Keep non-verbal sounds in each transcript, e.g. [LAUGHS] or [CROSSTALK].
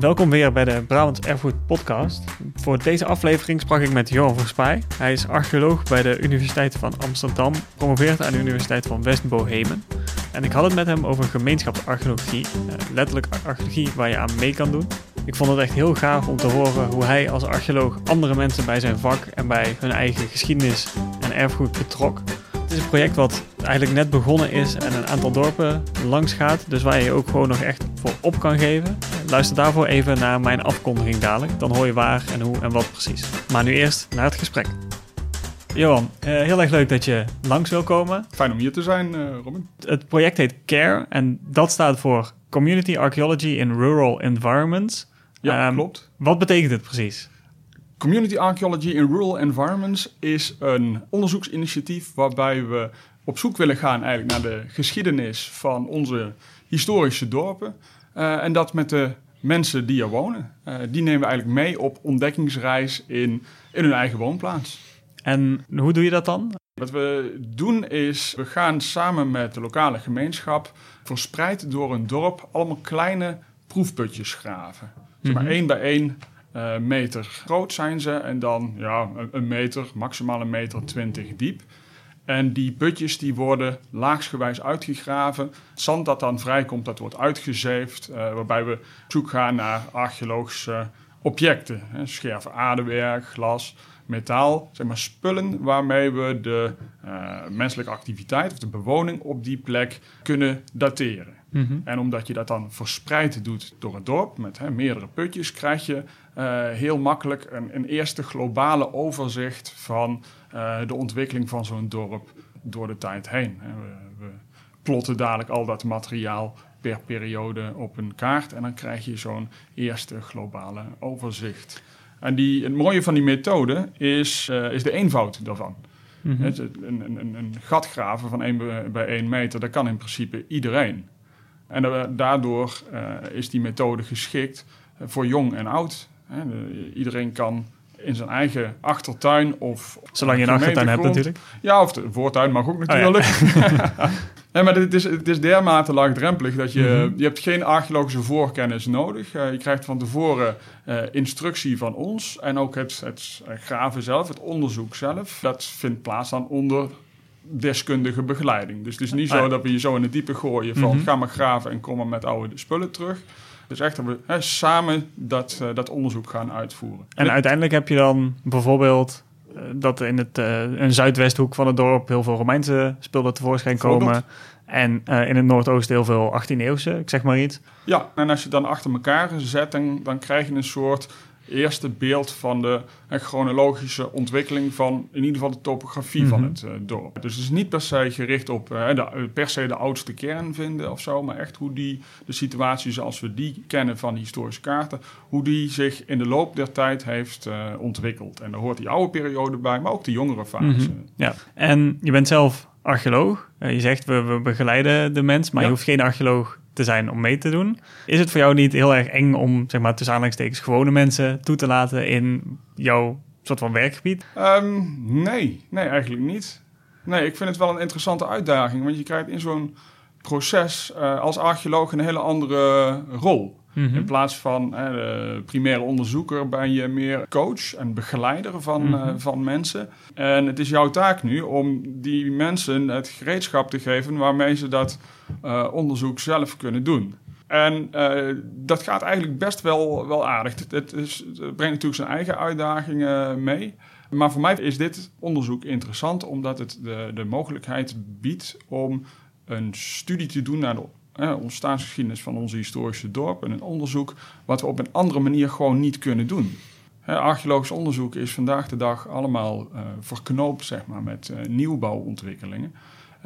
Welkom weer bij de Brabants Erfgoed podcast. Voor deze aflevering sprak ik met Johan Verspij. Hij is archeoloog bij de Universiteit van Amsterdam, promoveert aan de Universiteit van West-Bohemen. En ik had het met hem over gemeenschapsarcheologie, eh, letterlijk archeologie waar je aan mee kan doen. Ik vond het echt heel gaaf om te horen hoe hij als archeoloog andere mensen bij zijn vak en bij hun eigen geschiedenis en erfgoed betrok. Is een project wat eigenlijk net begonnen is en een aantal dorpen langs gaat. Dus waar je je ook gewoon nog echt voor op kan geven. Luister daarvoor even naar mijn afkondiging dadelijk. Dan hoor je waar en hoe en wat precies. Maar nu eerst naar het gesprek. Johan, eh, heel erg leuk dat je langs wil komen. Fijn om hier te zijn, uh, Robin. Het project heet CARE en dat staat voor Community Archaeology in Rural Environments. Ja, um, klopt. Wat betekent het precies? Community Archaeology in Rural Environments is een onderzoeksinitiatief waarbij we op zoek willen gaan eigenlijk naar de geschiedenis van onze historische dorpen. Uh, en dat met de mensen die er wonen. Uh, die nemen we eigenlijk mee op ontdekkingsreis in, in hun eigen woonplaats. En hoe doe je dat dan? Wat we doen is, we gaan samen met de lokale gemeenschap verspreid door een dorp allemaal kleine proefputjes graven. Zeg maar mm één bij één uh, meter groot zijn ze en dan ja, een meter, maximaal een meter twintig diep. En die putjes die worden laagsgewijs uitgegraven. Het zand dat dan vrijkomt, dat wordt uitgezeefd. Uh, waarbij we op zoek gaan naar archeologische objecten. Hè, scherven aardewerk, glas, metaal. Zeg maar spullen waarmee we de uh, menselijke activiteit of de bewoning op die plek kunnen dateren. Mm -hmm. En omdat je dat dan verspreid doet door het dorp met hè, meerdere putjes, krijg je uh, heel makkelijk een, een, eerste globale overzicht van uh, de ontwikkeling van zo'n dorp door de tijd heen. We, we, plotten dadelijk al dat materiaal per periode op een kaart en dan krijg je zo'n eerste globale overzicht. En die, het mooie van die methode is, uh, is de eenvoud daarvan. Mm -hmm. het, een, een, een, gat graven van 1 bij 1 meter, dat kan in principe iedereen. En daardoor is die methode geschikt voor jong en oud. Iedereen kan in zijn eigen achtertuin of... Zolang je een achtertuin hebt natuurlijk. Ja, of de voortuin mag ook natuurlijk. Oh, ja. nee, [LAUGHS] [LAUGHS] maar het is, het is dermate laagdrempelig dat je... Mm -hmm. Je hebt geen archeologische voorkennis nodig. Uh, je krijgt van tevoren uh, instructie van ons. En ook het, het graven zelf, het onderzoek zelf. Dat vindt plaats dan onder deskundige begeleiding. Dus het is niet zo ah, dat we je zo in het diepe gooien van... Mm -hmm. ga maar graven en kom maar met oude spullen terug... Dus echt dat we hè, samen dat, uh, dat onderzoek gaan uitvoeren. En uiteindelijk heb je dan bijvoorbeeld uh, dat in het uh, een zuidwesthoek van het dorp heel veel Romeinse spullen tevoorschijn komen. En in het noordoosten heel veel 18e eeuwse, ik zeg maar iets. Ja, en als je dan achter elkaar zet, dan, dan krijg je een soort eerste beeld van de uh, chronologische ontwikkeling van in ieder geval de topografie mm -hmm. van het uh, dorp. Dus het is niet per se gericht op uh, de, per se de oudste kern vinden of zo, maar echt hoe die, de situatie zoals we die kennen van die historische kaarten, hoe die zich in de loop der tijd heeft ontwikkeld. En daar hoort die oude periode bij, maar ook de jongere fase. Mm -hmm. Ja, en je bent zelf archeoloog. je zegt we, we begeleiden de mens, maar ja. je hoeft geen archeoloog te zijn om mee te doen. Is het voor jou niet heel erg eng om, zeg maar, tussen aanhalingstekens gewone mensen toe te laten in jouw soort van werkgebied? Um, nee, nee, eigenlijk niet. Nee, ik vind het wel een interessante uitdaging, want je krijgt in zo'n proces uh, als archeoloog een hele andere rol. Mm -hmm. In plaats van de primaire onderzoeker ben je meer coach en begeleider van, mm -hmm. uh, van mensen. En het is jouw taak nu om die mensen het gereedschap te geven waarmee ze dat uh, onderzoek zelf kunnen doen. En dat gaat eigenlijk best wel, wel aardig. Het, het, is, het brengt natuurlijk zijn eigen uitdagingen mee. Maar voor mij is dit onderzoek interessant omdat het de, de mogelijkheid biedt om een studie te doen naar de eh, ontstaansgeschiedenis van onze historische dorp en een onderzoek wat we op een andere manier gewoon niet kunnen doen. Archeologisch onderzoek is vandaag de dag allemaal uh, verknoopt zeg maar, met uh, nieuwbouwontwikkelingen.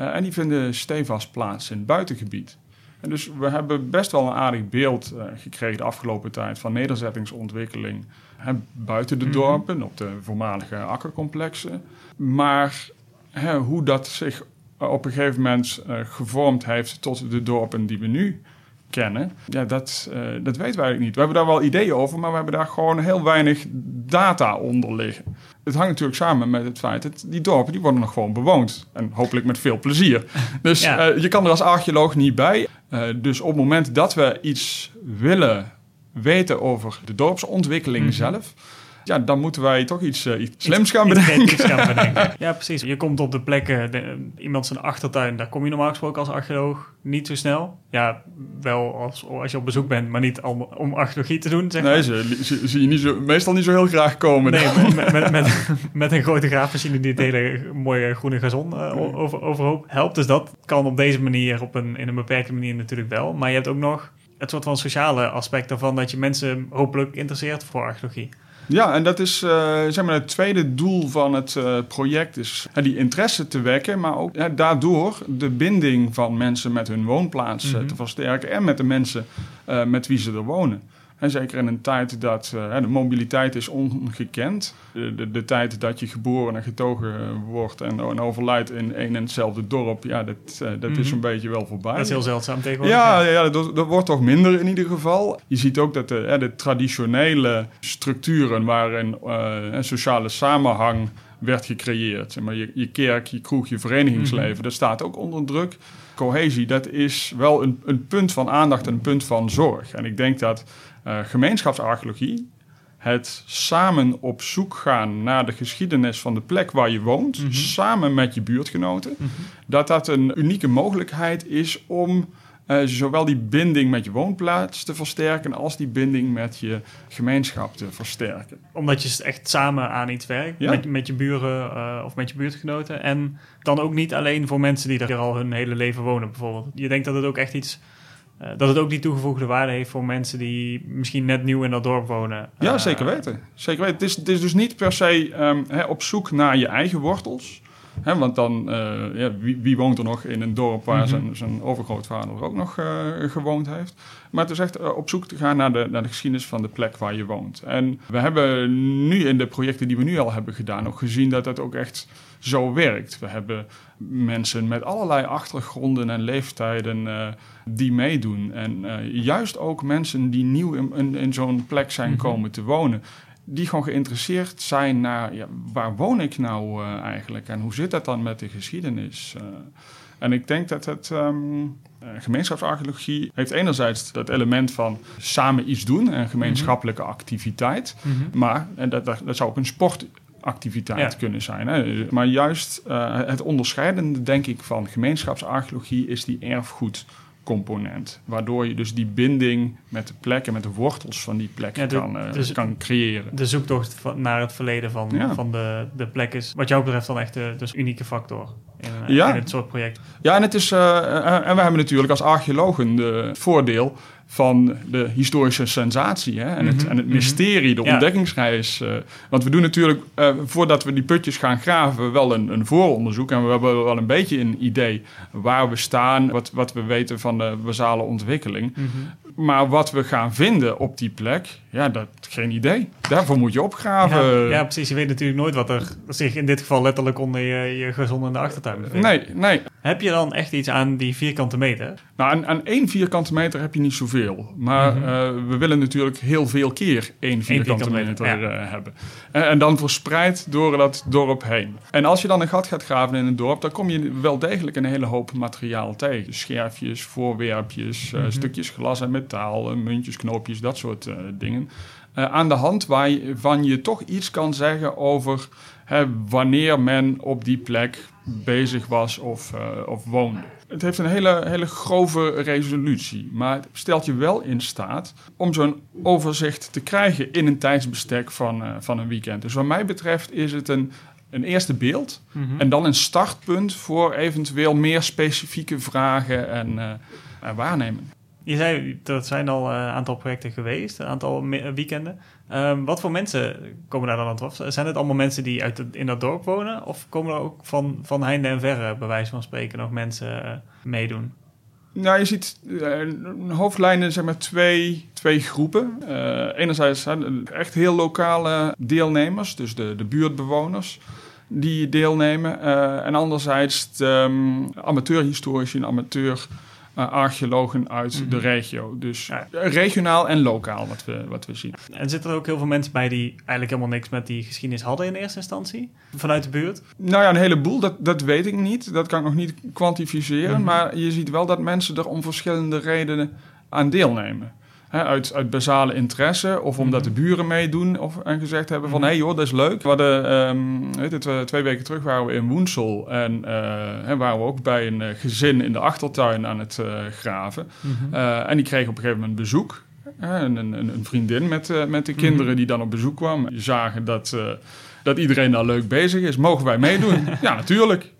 Uh, en die vinden stevast plaats in het buitengebied. En dus we hebben best wel een aardig beeld gekregen de afgelopen tijd van nederzettingsontwikkeling hè, buiten de dorpen, mm -hmm. op de voormalige akkercomplexen. Maar hè, hoe dat zich op een gegeven moment uh, gevormd heeft tot de dorpen die we nu kennen, ja, dat, uh, dat weten we eigenlijk niet. We hebben daar wel ideeën over, maar we hebben daar gewoon heel weinig data onder liggen. Het hangt natuurlijk samen met het feit dat die dorpen die worden nog gewoon bewoond. En hopelijk met veel plezier. [LAUGHS] Dus ja. uh, je kan er als archeoloog niet bij. dus op het moment dat we iets willen weten over de dorpsontwikkeling Mhm. zelf, ja, dan moeten wij toch iets, eh, iets slims gaan bedenken. creatiefs gaan [LAUGHS] bedenken. Ja, precies. Je komt op de plekken, de, iemand zijn achtertuin, daar kom je normaal gesproken als archeoloog niet zo snel. Ja, wel als, als je op bezoek bent, maar niet om, om archeologie te doen, zeg Nee, maar. ze, ze- zie je niet zo, meestal niet zo heel graag komen. Nee, [LAUGHS] met, met, met, met een grote graafmachine die het hele mooie groene gazon eh, o- over, overhoop helpt. Dus dat kan op deze manier, op een, in een beperkte manier natuurlijk wel. Maar je hebt ook nog het soort van sociale aspect daarvan, dat je mensen hopelijk interesseert voor archeologie. Ja, en dat is eh, zeg maar het tweede doel van het eh, project. Is eh, die interesse te wekken, maar ook daardoor de binding van mensen met hun woonplaats Mhm. te versterken. En met de mensen met wie ze er wonen. En zeker in een tijd dat eh, de mobiliteit is ongekend. De, de, de tijd dat je geboren en getogen eh, wordt en, en overlijdt in één en hetzelfde dorp. Ja, dat, eh, dat is Mhm. een beetje wel voorbij. Dat is heel zeldzaam tegenwoordig. Ja, ja, ja dat, dat wordt toch minder in ieder geval. Je ziet ook dat de, de traditionele structuren waarin een sociale samenhang werd gecreëerd. Maar je, je kerk, je kroeg, je verenigingsleven, Mhm. dat staat ook onder druk. Cohesie, dat is wel een, een punt van aandacht en een punt van zorg. En ik denk dat eh, gemeenschapsarcheologie, het samen op zoek gaan naar de geschiedenis van de plek waar je woont, Mhm. samen met je buurtgenoten, Mhm. dat dat een unieke mogelijkheid is om eh, zowel die binding met je woonplaats te versterken als die binding met je gemeenschap te versterken. Omdat je echt samen aan iets werkt. Ja. Met, met je buren eh, of met je buurtgenoten. En dan ook niet alleen voor mensen die er al hun hele leven wonen, bijvoorbeeld. Je denkt dat het ook echt iets. eh, dat het ook die toegevoegde waarde heeft voor mensen die misschien net nieuw in dat dorp wonen. Ja, zeker weten. Zeker weten. Het, is, het is dus niet per se ehm, hè, op zoek naar je eigen wortels. Hè, want dan, eh, ja, wie, wie woont er nog in een dorp waar Mhm. zijn, zijn overgrootvader ook nog eh, gewoond heeft? Maar het is echt eh, op zoek te gaan naar de, naar de geschiedenis van de plek waar je woont. En we hebben nu in de projecten die we nu al hebben gedaan ook gezien dat dat ook echt zo werkt. We hebben mensen met allerlei achtergronden en leeftijden die meedoen. En juist ook mensen die nieuw in, in, in zo'n plek zijn Mhm. komen te wonen. Die gewoon geïnteresseerd zijn naar ja, waar woon ik nou eh, eigenlijk en hoe zit dat dan met de geschiedenis. eh. en ik denk dat het eh, gemeenschapsarcheologie heeft enerzijds dat element van samen iets doen en gemeenschappelijke activiteit. mhm. Maar en dat, dat, dat zou ook een sportactiviteit Ja. kunnen zijn. Hè? Maar juist het onderscheidende, denk ik, van gemeenschapsarcheologie is die erfgoedcomponent. Waardoor je dus die binding met de plek en met de wortels van die plek Ja, de- kan, eh, dus- kan creëren. De zoektocht van, naar het verleden van, Ja. van de, de plek is, wat jou betreft, dan echt de dus unieke factor in, eh, Ja. in het soort project. Ja, en, het is, eh, en we hebben natuurlijk als archeologen de- het voordeel van de historische sensatie hè? En, het, Mhm, en het mhm. mysterie, de Ja. ontdekkingsreis. eh. want we doen natuurlijk, eh, voordat we die putjes gaan graven, wel een, een vooronderzoek. En we hebben wel een beetje een idee waar we staan, wat, wat we weten van de basale ontwikkeling. Mhm. Maar wat we gaan vinden op die plek, ja, dat geen idee. Daarvoor moet je opgraven. Ja, ja, precies. Je weet natuurlijk nooit wat er zich in dit geval letterlijk onder je, je gezond in de achtertuin bevindt. Nee, nee. Heb je dan echt iets aan die vierkante meter? Nou, aan, aan één vierkante meter heb je niet zoveel. Maar Mhm. eh, we willen natuurlijk heel veel keer één vierkante vierkante meter meter, eh, hebben. En, en dan verspreid door dat dorp heen. En als je dan een gat gaat graven in een dorp, dan kom je wel degelijk een hele hoop materiaal tegen. Scherfjes, voorwerpjes, eh, Mhm. stukjes glas en metaal, muntjes, knoopjes, dat soort dingen. Eh, aan de hand waarvan je toch iets kan zeggen over hè, wanneer men op die plek bezig was of, eh, of woonde. Het heeft een hele, hele grove resolutie, maar het stelt je wel in staat om zo'n overzicht te krijgen in een tijdsbestek van, eh, van een weekend. Dus wat mij betreft is het een, een eerste beeld Mhm. en dan een startpunt voor eventueel meer specifieke vragen en, en waarnemen. Je zei, er zijn al een aantal projecten geweest, een aantal weekenden. Ehm, wat voor mensen komen daar dan aan het? Zijn het allemaal mensen die uit in dat dorp wonen? Of komen er ook van, van heinde en verre, bij wijze van spreken, nog mensen eh, meedoen? Nou, je ziet eh, een hoofdlijnen, zeg maar, twee, twee groepen. Eh, enerzijds echt heel lokale deelnemers, dus de, de buurtbewoners die deelnemen. Eh, en anderzijds de, um, amateurhistorici en amateur eh, archeologen uit Mhm. de regio. Dus Ja. regionaal en lokaal wat we, wat we zien. En zitten er ook heel veel mensen bij die eigenlijk helemaal niks met die geschiedenis hadden in eerste instantie? Vanuit de buurt? Nou ja, een heleboel, dat, dat weet ik niet. Dat kan ik nog niet kwantificeren. Mhm. Maar je ziet wel dat mensen er om verschillende redenen aan deelnemen. Hè, uit, uit basale interesse of omdat de buren meedoen of, en gezegd hebben van... hé hey joh, dat is leuk. We hadden, ehm, weet het, twee weken terug waren we in Woensel en uh, waren we ook bij een gezin in de achtertuin aan het graven. en die kregen op een gegeven moment bezoek. Een, een, een, vriendin met, met de kinderen die dan op bezoek kwam. Die zagen dat, dat iedereen daar leuk bezig is. Mogen wij meedoen? [LAUGHS] ja, natuurlijk.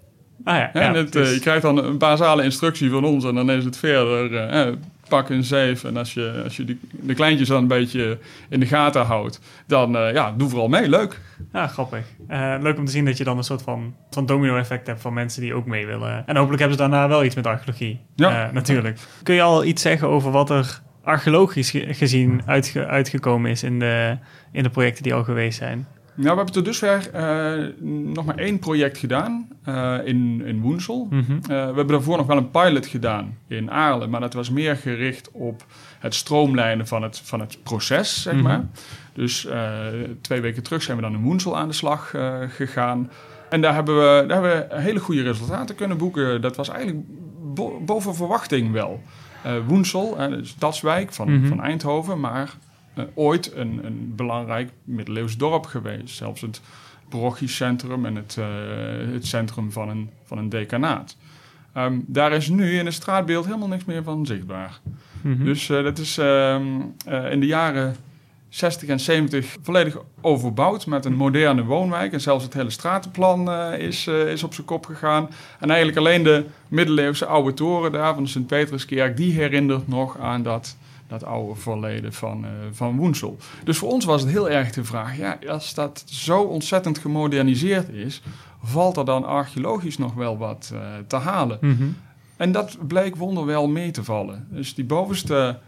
Ah ja, en het, je krijgt dan een basale instructie van ons en dan is het verder pak een zeef. En als je, als je die, de kleintjes dan een beetje in de gaten houdt, dan uh, ja, doe vooral mee. Leuk. Ja, grappig. Uh, leuk om te zien dat je dan een soort van, van domino-effect hebt van mensen die ook mee willen. En hopelijk hebben ze daarna wel iets met archeologie. Ja. Uh, natuurlijk. Kun je al iets zeggen over wat er archeologisch gezien uitge uitgekomen is in de, in de projecten die al geweest zijn? Nou, we hebben tot dusver uh, nog maar één project gedaan uh, in, in Woensel. Mm -hmm. uh, we hebben daarvoor nog wel een pilot gedaan in Aarle, maar dat was meer gericht op het stroomlijnen van het, van het proces, zeg mm -hmm. maar. Dus twee weken terug zijn we dan in Woensel aan de slag gegaan. En daar hebben, we, daar hebben we hele goede resultaten kunnen boeken. Dat was eigenlijk bo boven verwachting wel. Woensel, uh, Stadswijk van, mm -hmm. van Eindhoven, maar ooit een, een belangrijk middeleeuws dorp geweest. Zelfs het parochiecentrum en het, uh, het centrum van een, van een decanaat. Um, daar is nu in het straatbeeld helemaal niks meer van zichtbaar. Mm -hmm. Dus uh, dat is um, in de jaren 60 en 70 volledig overbouwd met een moderne woonwijk. En zelfs het hele stratenplan is, is op zijn kop gegaan. En eigenlijk alleen de middeleeuwse oude toren daar van de Sint-Peterskerk... die herinnert nog aan dat dat oude verleden van, uh, van Woensel. Dus voor ons was het heel erg de vraag: ja, als dat zo ontzettend gemoderniseerd is, valt er dan archeologisch nog wel wat uh, te halen? Mm -hmm. En dat bleek wonderwel mee te vallen. Dus die bovenste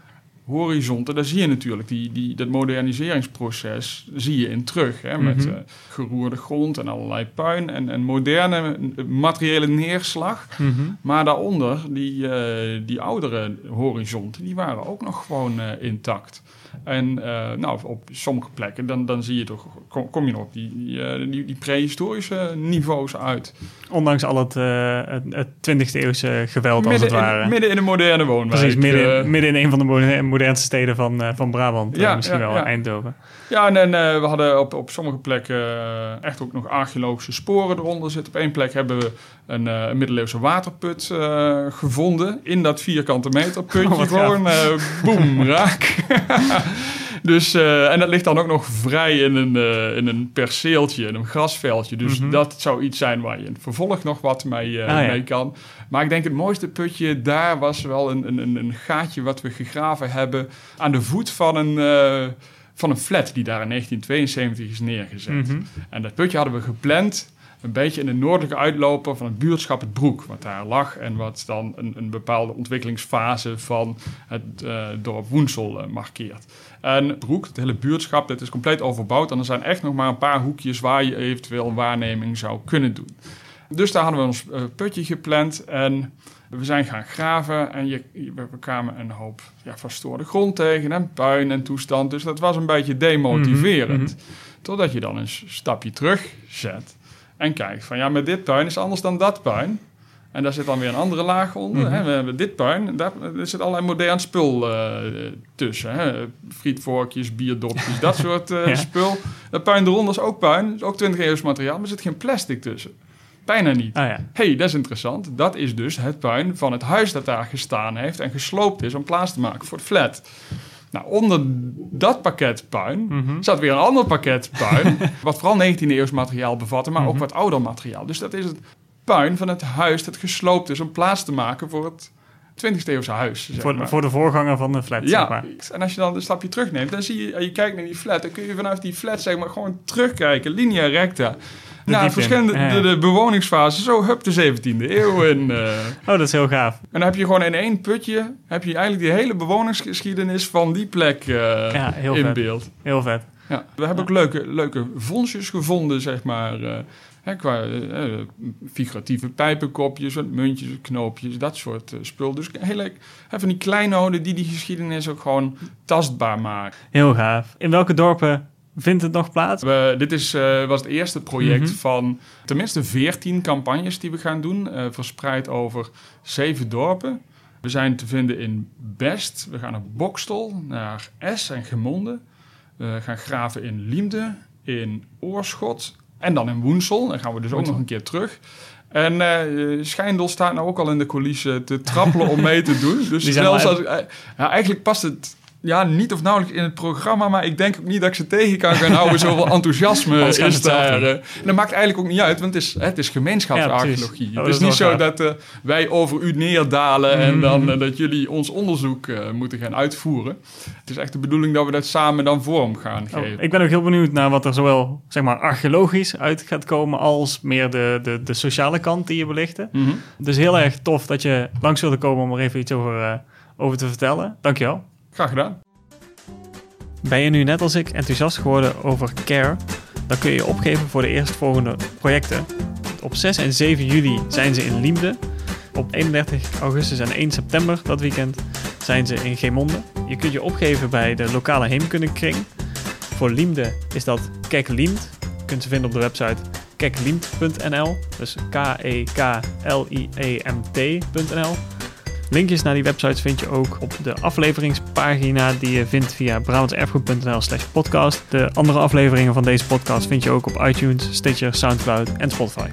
horizonten, daar zie je natuurlijk die, die, dat moderniseringsproces zie je in terug. Hè, met mm -hmm. uh, geroerde grond en allerlei puin en, en moderne materiële neerslag. Mm -hmm. Maar daaronder, die, uh, die oudere horizonten, die waren ook nog gewoon uh, intact. En nou, op sommige plekken, dan, dan zie je toch, kom, kom je nog op die, die, die, die, prehistorische niveaus uit. Ondanks al het, het 20e eeuwse geweld, midden als het ware. In, midden in een moderne woonwijk. Precies, midden, midden in een van de modernste steden van, van Brabant. Ja, misschien ja, wel ja. Eindhoven. Ja, en, en we hadden op, op sommige plekken echt ook nog archeologische sporen eronder zitten. Op één plek hebben we een, een middeleeuwse waterput gevonden. In dat vierkante meter putje. Oh, [LAUGHS] gewoon boem, [LAUGHS] raak. [LAUGHS] Dus, en dat ligt dan ook nog vrij in een, in een perceeltje, in een grasveldje. Dus mm -hmm. dat zou iets zijn waar je in het vervolg nog wat mee, ah, mee ja. kan. Maar ik denk het mooiste putje daar was wel een, een, een gaatje wat we gegraven hebben aan de voet van een, van een flat die daar in 1972 is neergezet. Mm -hmm. En dat putje hadden we gepland een beetje in de noordelijke uitloper van het buurtschap Het Broek, wat daar lag en wat dan een, een bepaalde ontwikkelingsfase van het uh, dorp Woensel uh, markeert. En Broek, het hele buurtschap, dat is compleet overbouwd en er zijn echt nog maar een paar hoekjes waar je eventueel een waarneming zou kunnen doen. Dus daar hadden we ons uh, putje gepland en we zijn gaan graven en je, we kwamen een hoop ja, verstoorde grond tegen en puin en toestand. Dus dat was een beetje demotiverend. Mm -hmm. Totdat je dan een stapje terug zet en kijkt van ja, met dit puin is anders dan dat puin. En daar zit dan weer een andere laag onder. Mm -hmm. hè. We hebben dit puin, daar zit allerlei modern spul uh, tussen. Hè. Frietvorkjes, bierdopjes, dat [LAUGHS] soort uh, ja. spul. Dat puin eronder is ook puin, is ook 20 eeuws materiaal, maar er zit geen plastic tussen. Bijna niet. Oh, ja. hey, dat is interessant. Dat is dus het puin van het huis dat daar gestaan heeft en gesloopt is om plaats te maken voor het flat. Nou, onder dat pakket puin mm -hmm. zat weer een ander pakket [LAUGHS] puin, wat vooral 19e eeuws materiaal bevatte, maar mm -hmm. ook wat ouder materiaal. Dus dat is het puin van het huis dat gesloopt is om plaats te maken voor het 20e eeuwse huis. Zeg voor, maar. voor de voorganger van de flat, ja, zeg maar. en als je dan een stapje terugneemt, dan zie je, je kijkt naar die flat, dan kun je vanuit die flat zeg maar gewoon terugkijken, linea recta. Nou, verschillende ja. de, de, bewoningsfases, zo hup de 17e eeuw. En, uh, [LAUGHS] oh, dat is heel gaaf. En dan heb je gewoon in één putje, heb je eigenlijk die hele bewoningsgeschiedenis van die plek uh, ja, heel in vet. beeld. Heel vet. Ja, we hebben ook leuke, leuke vondstjes gevonden, zeg maar. Uh, hè, qua figuratieve pijpenkopjes, muntjes, knoopjes, dat soort spul. Dus heel leuk. Van die kleinoden die die geschiedenis ook gewoon tastbaar maken. Heel gaaf. In welke dorpen Vindt het nog plaats? We, dit is, uh, was het eerste project mm -hmm. van tenminste 14 campagnes die we gaan doen. Uh, verspreid over zeven dorpen. We zijn te vinden in Best. We gaan naar Bokstel, naar Es en Gemonde. We gaan graven in Liemde, in Oorschot en dan in Woensel. Dan gaan we dus ook nog een keer terug. En uh, Schijndel staat nou ook al in de coulissen te trappelen om mee te doen. [LAUGHS] Dus zelfs als, uh, eigenlijk past het ja, niet of nauwelijks in het programma, maar ik denk ook niet dat ik ze tegen kan gaan houden. Zoveel enthousiasme [LAUGHS] is daar. en dat maakt eigenlijk ook niet uit, want het is, het is gemeenschapsarcheologie. Ja, het is, niet zo dat uh, wij over u neerdalen en dan uh, dat jullie ons onderzoek uh, moeten gaan uitvoeren. Het is echt de bedoeling dat we dat samen dan vorm gaan oh, geven. ik ben ook heel benieuwd naar wat er zowel zeg maar, archeologisch uit gaat komen als meer de, de, de sociale kant die je belichten. Mm -hmm. Dus heel erg tof dat je langs wilde komen om er even iets over, over te vertellen. Dankjewel. Graag gedaan. Ben je nu net als ik enthousiast geworden over CARE? Dan kun je je opgeven voor de eerstvolgende projecten. Op 6 en 7 juli zijn ze in Liemde. Op 31 augustus en 1 september, dat weekend, zijn ze in Geemonde. Je kunt je opgeven bij de lokale heemkundekring. Voor Liemde is dat Kekliemt. Je kunt ze vinden op de website kekliemt.nl. Dus K-E-K-L-I-E-M-T.nl. Linkjes naar die websites vind je ook op de afleveringspagina die je vindt via brabantserfgoed.nl slash podcast. De andere afleveringen van deze podcast vind je ook op iTunes, Stitcher, Soundcloud en Spotify.